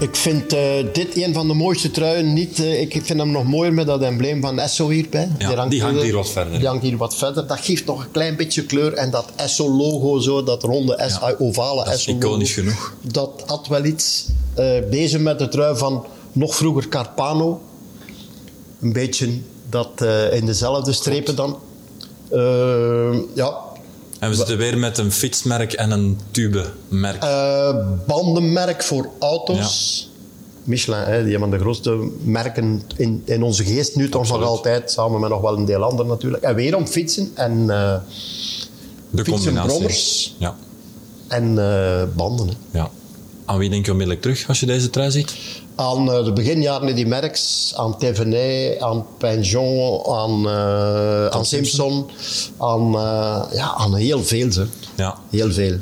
Ik vind eh, dit een van de mooiste truien. Niet, eh, ik vind hem nog mooier met dat embleem van Esso hierbij. Ja, die hangt hier wat verder. Die hangt hier wat verder. Dat geeft nog een klein beetje kleur. En dat Esso-logo, zo, dat ronde S, Ja, ovale dat Esso-logo. iconisch genoeg. Dat had wel iets. Eh, deze met de trui van nog vroeger Carpano. Een beetje dat eh, in dezelfde strepen dan. Eh, ja, En we zitten weer met een fietsmerk en een tubemerk. Eh, bandenmerk voor auto's. Michelin, hè, die een van de grootste merken in, in onze geest nu toch nog altijd, samen met nog wel een deel anderen natuurlijk. En weer om fietsen en, eh, de fietsen, combinatie. brommers Ja, en eh, banden. hè. ja. Aan wie denk je onmiddellijk terug als je deze trui ziet? Aan eh, de beginjaren Eddy Merckx, aan Thévenet, aan Pinjon, aan, eh, aan Simpson, aan, eh, ja, aan heel veel. Ze. Ja. Heel veel.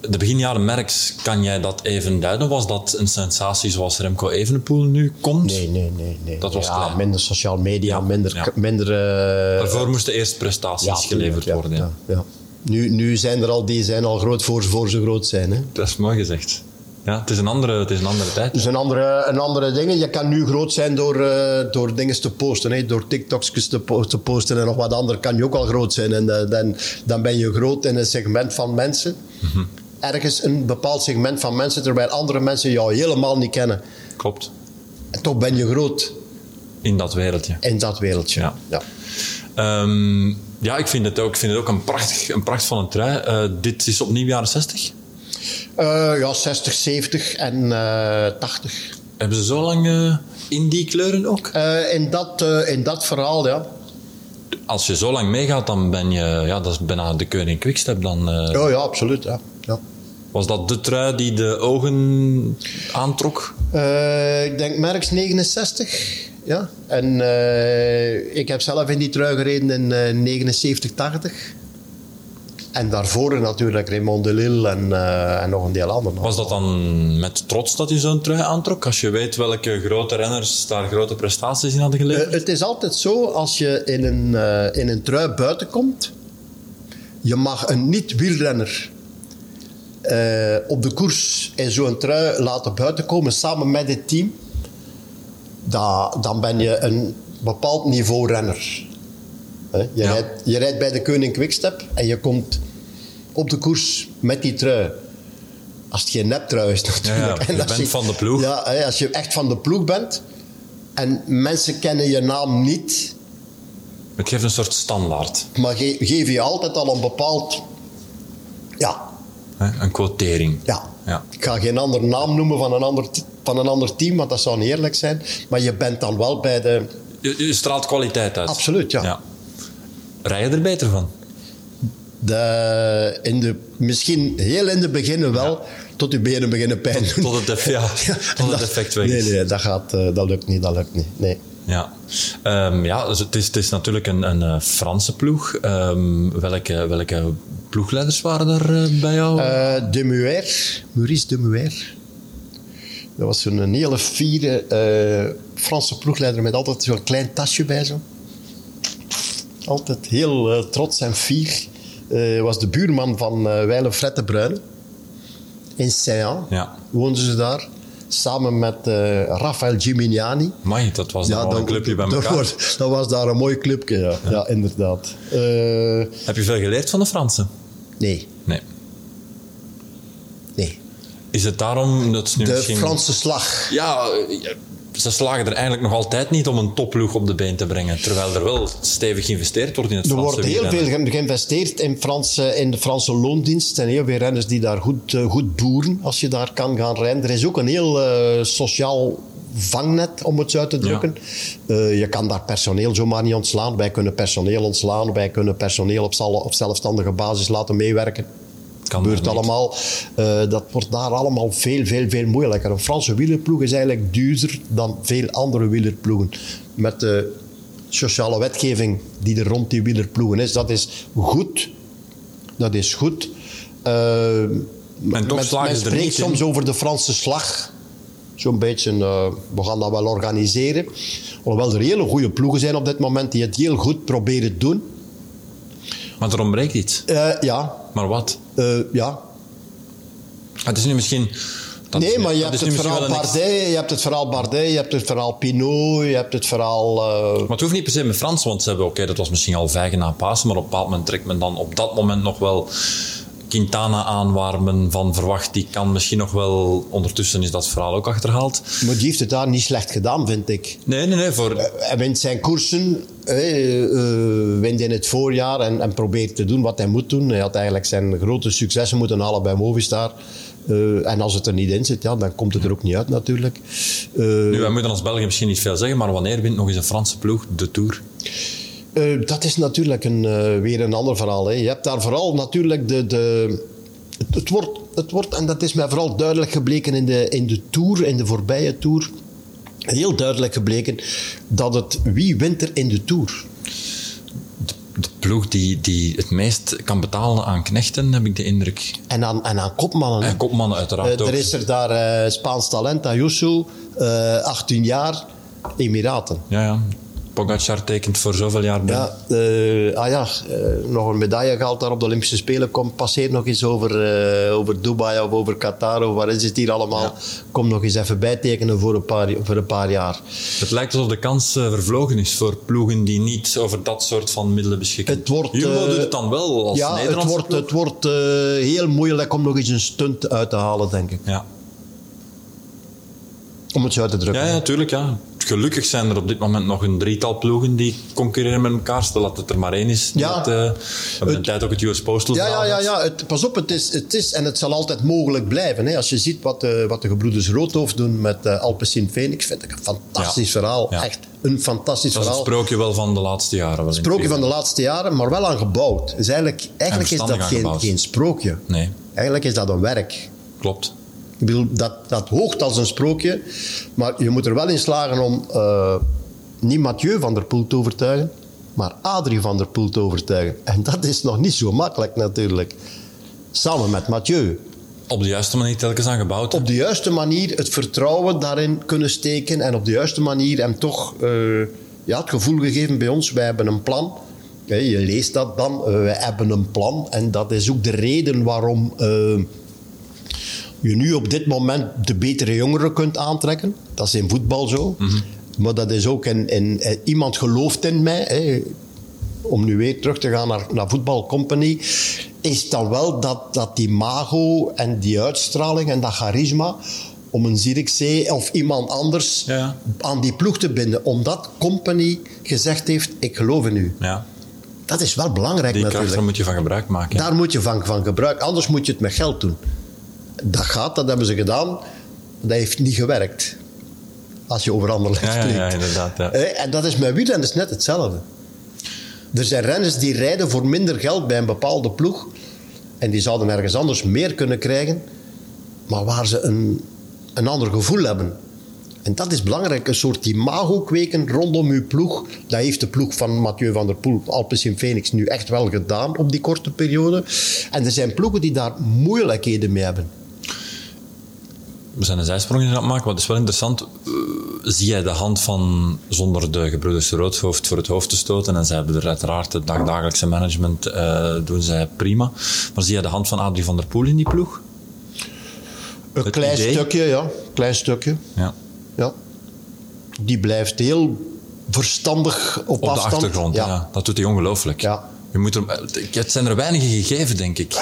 De beginjaren Merks, kan jij dat even duiden? Was dat een sensatie zoals Remco Evenepoel nu komt? Nee, nee, nee. nee. Dat was ja, klein. minder sociaal media, Ja, minder... ja. minder Daarvoor moesten eerst prestaties geleverd worden. Ja. Ja, ja. Nu, nu zijn er al die zijn al groot voor, voor ze groot zijn. Hè. Dat is mooi gezegd. Ja, het is een andere, het is een andere tijd. Dus een andere, een andere dingen. Je kan nu groot zijn door, eh, door dingen te posten. Hè. Door TikToks te, po- te posten en nog wat ander kan je ook al groot zijn. En eh, dan, dan ben je groot in een segment van mensen. Mhm. Ergens een bepaald segment van mensen, terwijl andere mensen jou helemaal niet kennen. Klopt. En toch ben je groot In dat wereldje. in dat wereldje. Ja. Ja. Ehm, ja, ik vind het ook, ik vind het ook een, prachtig, een prachtvolle trui. Eh, dit is opnieuw jaren 60. Eh, ja, 60, 70 en eh 80. Hebben ze zo lang eh, in die kleuren ook? Eh, in, dat, eh, in dat verhaal, ja. Als je zo lang meegaat, dan ben je... Ja, dat is bijna de koning Quickstep. Dan eh, Oh ja, absoluut. Ja. Ja. was dat de trui die de ogen aantrok. Eh, ik denk Merckx 69. Ja. En eh, ik heb zelf in die trui gereden in eh 79, 80. En daarvoor natuurlijk Raymond de Lille en, eh, en nog een deel anderen. Was dat dan met trots dat je zo'n trui aantrok? Als je weet welke grote renners daar grote prestaties in hadden geleverd? Eh, het is altijd zo, als je in een, eh, in een trui buiten komt, je mag een niet-wielrenner op de koers in zo'n trui laten buiten komen samen met het team, da- dan ben je een bepaald niveau renner. Hè, Je, Ja. rijdt, je rijdt bij de Koning Quickstep en je komt op de koers met die trui. Als het geen neptrui is natuurlijk. Ja, je bent van de ploeg. Ja, hè, als je echt van de ploeg bent en mensen kennen je naam niet, Het geeft een soort standaard. maar ge- geven je altijd al een bepaald... Ja, Hè? Een quotering. ja. Ja. Ik ga geen andere naam noemen van een, ander, van een ander team, want dat zou niet eerlijk zijn. Maar je bent dan wel bij de... Je, je straalt kwaliteit uit. Absoluut, ja. Rij je er beter van? de, in de misschien heel in de begin wel, tot je benen beginnen pijn doen. Tot het, ja, tot het effect weg Nee, is. nee, dat, gaat, eh, dat lukt niet, dat lukt niet. Nee. Ja, Ehm, ja dus het, is, het is natuurlijk een, een eh, Franse ploeg. Ehm, welke, welke ploegleiders waren er eh, bij jou? Eh, de Muer, Maurice de Muer. Dat was zo'n hele fiere Franse ploegleider met altijd zo'n klein tasje bij zo. Altijd heel eh, trots en fier. Eh was de buurman van eh Weile Fred de Bruyne. In Saint-An Ja. woonden ze daar. Samen met eh Rafael Gimignani. Amai, dat was ja, een clubje bij dat, elkaar. was, dat was daar een mooi clubje, ja, ja. inderdaad. Eh, Heb je veel geleerd van de Fransen? nee, Nee. nee. Is het daarom dat ze nu De misschien... Franse slag. Ja, ze slagen er eigenlijk nog altijd niet om een topploeg op de been te brengen. Terwijl er wel stevig geïnvesteerd wordt in het Er Franse wordt heel wielrennen. veel ge- geïnvesteerd in, Franse, in de Franse loondienst. Er zijn heel veel renners die daar goed, eh, goed boeren als je daar kan gaan rijden. Er is ook een heel eh, sociaal vangnet, om het zo uit te drukken. Eh, je kan daar personeel zomaar niet ontslaan. Wij kunnen personeel ontslaan. Wij kunnen personeel op, zal- op zelfstandige basis laten meewerken. Gebeurt allemaal. Eh, dat wordt daar allemaal veel, veel, veel moeilijker. Een Franse wielerploeg is eigenlijk duurder dan veel andere wielerploegen. Met de sociale wetgeving die er rond die wielerploegen is. Dat is goed. Dat is goed. Toch men, spreekt in. soms over de Franse slag. Zo'n beetje, eh, we gaan dat wel organiseren. Hoewel er hele goede ploegen zijn op dit moment die het heel goed proberen te doen. Maar er ontbreekt iets. Eh, ja, Maar wat? eh, ja, Het is nu misschien Dat nee, maar je hebt het verhaal Bardet, je hebt het verhaal Bardet, je hebt het verhaal Pinot, je hebt het verhaal... eh, Maar het hoeft niet per se met Frans, want ze hebben, oké, dat was misschien al vijgen na Pasen, maar op een bepaald moment trekt men dan op dat moment nog wel Quintana aan waar men van verwacht, die kan misschien nog wel, ondertussen is dat verhaal ook achterhaald. maar die heeft het daar niet slecht gedaan, vind ik. Nee, nee, nee, voor, Hij wint zijn koersen, eh, eh, wint in het voorjaar en, en probeert te doen wat hij moet doen. Hij had eigenlijk zijn grote successen moeten halen bij Movistar. Eh, en als het er niet in zit, ja, dan komt het er ook niet uit natuurlijk. Eh, nu, wij moeten als België misschien niet veel zeggen, maar wanneer wint nog eens een Franse ploeg de Tour? Eh, dat is natuurlijk een, eh, weer een ander verhaal. Hè. Je hebt daar vooral natuurlijk de. de het, het wordt, het wordt, en dat is mij vooral duidelijk gebleken in de, in de Tour, in de voorbije Tour. Heel duidelijk gebleken dat het wie wint er in de Tour. De ploeg die, die het meest kan betalen aan knechten, heb ik de indruk. En aan, en aan kopmannen. En kopmannen uiteraard ook. er is er daar eh, Spaans talent, Ayuso, eh 18 jaar, Emiraten. Ja, ja. Pogacar tekent voor zoveel jaar bij. Ja, eh, ah ja, eh, nog een medaille gehaald daar op de Olympische Spelen. Kom, passeer nog eens over, eh, over Dubai of over Qatar of waar is het hier allemaal. Kom nog eens even bijtekenen voor een paar, voor een paar jaar. Het lijkt alsof de kans vervlogen is voor ploegen die niet over dat soort van middelen beschikken. Het wordt, Jumbo doet het dan wel als ja, het wordt, ploeg. het wordt heel moeilijk om nog eens een stunt uit te halen, denk ik. Ja. Om het zo uit te drukken. Ja, ja, tuurlijk. Ja. Gelukkig zijn er op dit moment nog een drietal ploegen die concurreren met elkaar. Stel dat het er maar één is. Ja. Dat, eh, we hebben een tijd ook het US Postal Ja, ja, ja, ja. Het, pas op, het is, het is en het zal altijd mogelijk blijven. Hè. Als je ziet wat, de wat de gebroeders Roodhoofd doen met uh, Alpecin Phoenix, vind ik een fantastisch Ja. verhaal. Ja. Echt een fantastisch Dat is het verhaal. sprookje wel van de laatste jaren. Wel sprookje het van de laatste jaren, maar wel aan gebouwd. Dus eigenlijk, eigenlijk is dat geen, geen sprookje. Nee, Eigenlijk is dat een werk. klopt. Ik bedoel, dat, dat hoogt als een sprookje, maar je moet er wel in slagen om eh, niet Mathieu van der Poel te overtuigen, maar Adrie van der Poel te overtuigen. En dat is nog niet zo makkelijk natuurlijk. Samen met Mathieu. Op de juiste manier telkens aan gebouwd. Op de juiste manier het vertrouwen daarin kunnen steken en op de juiste manier hem toch eh, ja, het gevoel gegeven bij ons, wij hebben een plan. Je leest dat dan, eh, wij hebben een plan. En dat is ook de reden waarom je nu op dit moment de betere jongeren kunt aantrekken. Dat is in voetbal zo. Maar dat is ook in, in, eh, iemand gelooft in mij. Hè. Om nu weer terug te gaan naar, naar Voetbal Company. Is dan wel dat, dat die mago en die uitstraling en dat charisma. Om een Zierikzee of iemand anders Ja. aan die ploeg te binden. Omdat Company gezegd heeft: Ik geloof in u. Ja. Dat is wel belangrijk Die kracht, natuurlijk. daar moet je van gebruik maken. Daar moet je van, van gebruiken. Anders moet je het met geld doen. Dat gaat, dat hebben ze gedaan. Dat heeft niet gewerkt. Als je over Anderlecht Ja, spreekt. ja, inderdaad, ja. Eh, En dat is met wielrennen is net hetzelfde. Er zijn renners die rijden voor minder geld bij een bepaalde ploeg. En die zouden ergens anders meer kunnen krijgen. Maar waar ze een, een ander gevoel hebben. En dat is belangrijk. Een soort imago kweken rondom uw ploeg. Dat heeft de ploeg van Mathieu van der Poel, Alpecin Phoenix, nu echt wel gedaan op die korte periode. En er zijn ploegen die daar moeilijkheden mee hebben. We zijn een zijsprong aan het maken, maar het is wel interessant. Eh, zie jij de hand van, zonder de gebroeders Roodhoofd voor het hoofd te stoten, en zij hebben er uiteraard het dagdagelijkse management, eh, doen zij prima. Maar zie jij de hand van Adrie van der Poel in die ploeg? Een Het klein idee? stukje, ja. Klein stukje. Ja. Ja. Die blijft heel verstandig op, Op de afstand. achtergrond, ja. Dat doet hij ongelooflijk. Ja. Je moet er, het zijn er weinige gegeven, denk ik.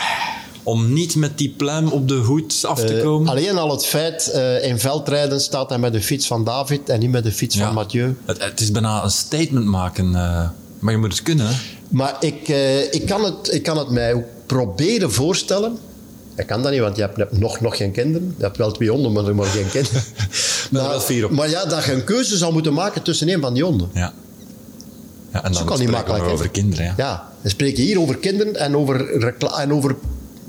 Om niet met die pluim op de hoed af te Eh, komen. alleen al het feit, eh, in veldrijden staat hij met de fiets van David en niet met de fiets Ja. van Mathieu. Het, het is bijna een statement maken. eh, maar je moet het kunnen, hè? Maar ik, ik, kan het, ik kan het mij ook proberen voorstellen. Ik kan dat niet, want je hebt nog, nog geen kinderen. Je hebt wel twee honden, maar, maar geen kinderen. er wel vier op. maar ja, dat je een keuze zou moeten maken tussen een van die honden. Ja. ja en dan kan niet makkelijk, over kinderen, ja. Ja, we spreken hier over kinderen en over, en over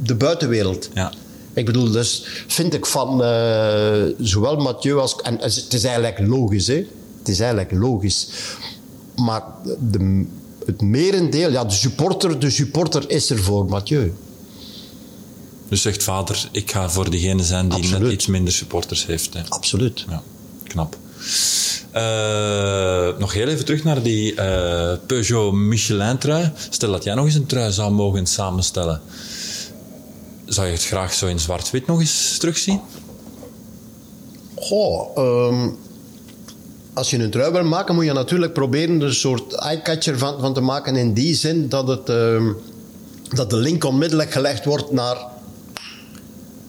de buitenwereld. Ja. Ik bedoel, dus vind ik van eh, zowel Mathieu als... En het is eigenlijk logisch, hè. Het is eigenlijk logisch. Maar de, het merendeel... Ja, de supporter, de supporter is er voor Mathieu. Dus zegt vader, ik ga voor degene zijn die net iets minder supporters heeft. Hè. Absoluut. Ja, knap. Eh, nog heel even terug naar die eh, Peugeot Michelin-trui. Stel dat jij nog eens een trui zou mogen samenstellen. Zou je het graag zo in zwart-wit nog eens terugzien? Goh, ehm, als je een trui wil maken, moet je natuurlijk proberen er een soort eyecatcher van, van te maken. In die zin dat, het, ehm, dat de link onmiddellijk gelegd wordt naar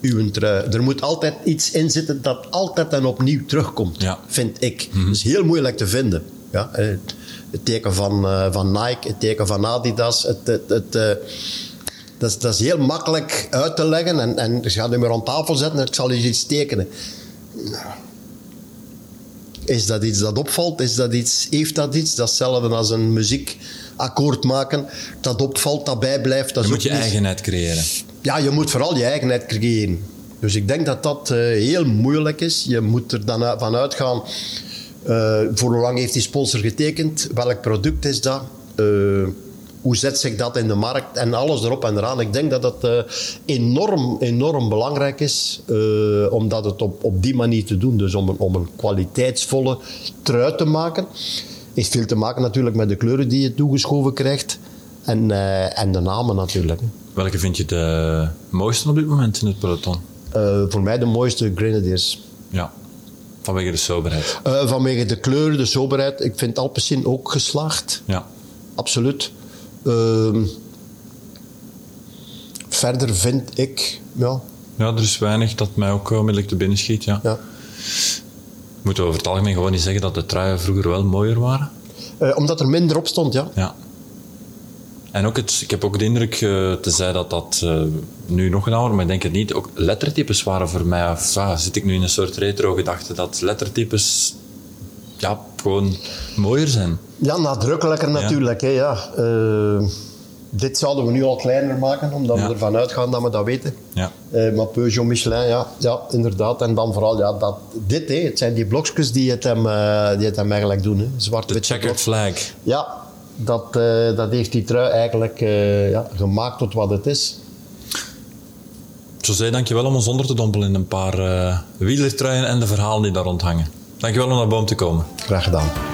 uw trui. Er moet altijd iets in zitten dat altijd en opnieuw terugkomt, Ja. vind ik. Dat is heel moeilijk te vinden. Ja, het teken van, eh, van Nike, het teken van Adidas. Het, het, het, eh, dat, is, dat is heel makkelijk uit te leggen. En, en je gaat hem weer aan tafel zetten en ik zal je iets tekenen. Is dat iets dat opvalt? Is dat iets, heeft dat iets? Dat is hetzelfde als een muziekakkoord maken. Dat opvalt, dat bijblijft. Dat Je moet je niet- eigenheid creëren. ja, je moet vooral je eigenheid creëren. Dus ik denk dat dat eh, heel moeilijk is. Je moet er dan uit- van uitgaan. eh, voor hoe lang heeft die sponsor getekend? Welk product is dat? Eh, hoe zet zich dat in de markt? En alles erop en eraan. Ik denk dat dat eh, enorm, enorm belangrijk is. eh, om dat het op, op die manier te doen. Dus om een, om een kwaliteitsvolle trui te maken. Heeft veel te maken natuurlijk met de kleuren die je toegeschoven krijgt. En, eh, en de namen natuurlijk. Welke vind je de mooiste op dit moment in het peloton? Voor mij de mooiste Grenadiers. Ja, vanwege de soberheid. Vanwege de kleur, de soberheid. Ik vind Alpecin ook geslaagd. Ja. Absoluut. Ehm, verder vind ik... Ja, ja, er is weinig dat mij ook onmiddellijk te binnen schiet. Ja. ja. Moeten we over het algemeen gewoon niet zeggen dat de truien vroeger wel mooier waren? Eh, omdat er minder op stond, ja. Ja. En ook het, ik heb ook de indruk, te zeggen dat dat eh, nu nog wordt, maar ik denk het niet. Ook lettertypes waren voor mij, of ah, zit ik nu in een soort retro-gedachte, dat lettertypes ja, gewoon mooier zijn. Ja, nadrukkelijker natuurlijk. Hè, ja. Eh, dit zouden we nu al kleiner maken, omdat Ja. we ervan uitgaan dat we dat weten. Ja. Eh, maar Peugeot, Michelin, ja, ja, inderdaad. En dan vooral ja, dat, dit, hè, het zijn die blokjes die het hem, eh, die het hem eigenlijk doen. Hè. Zwart, De wit, checkered flag. Ja, dat, dat heeft die trui eigenlijk ja, gemaakt tot wat het is. José, dankjewel om ons onder te dompelen in een paar wielertruien en de verhalen die daar rond hangen. Dankjewel om naar boom te komen. Graag gedaan.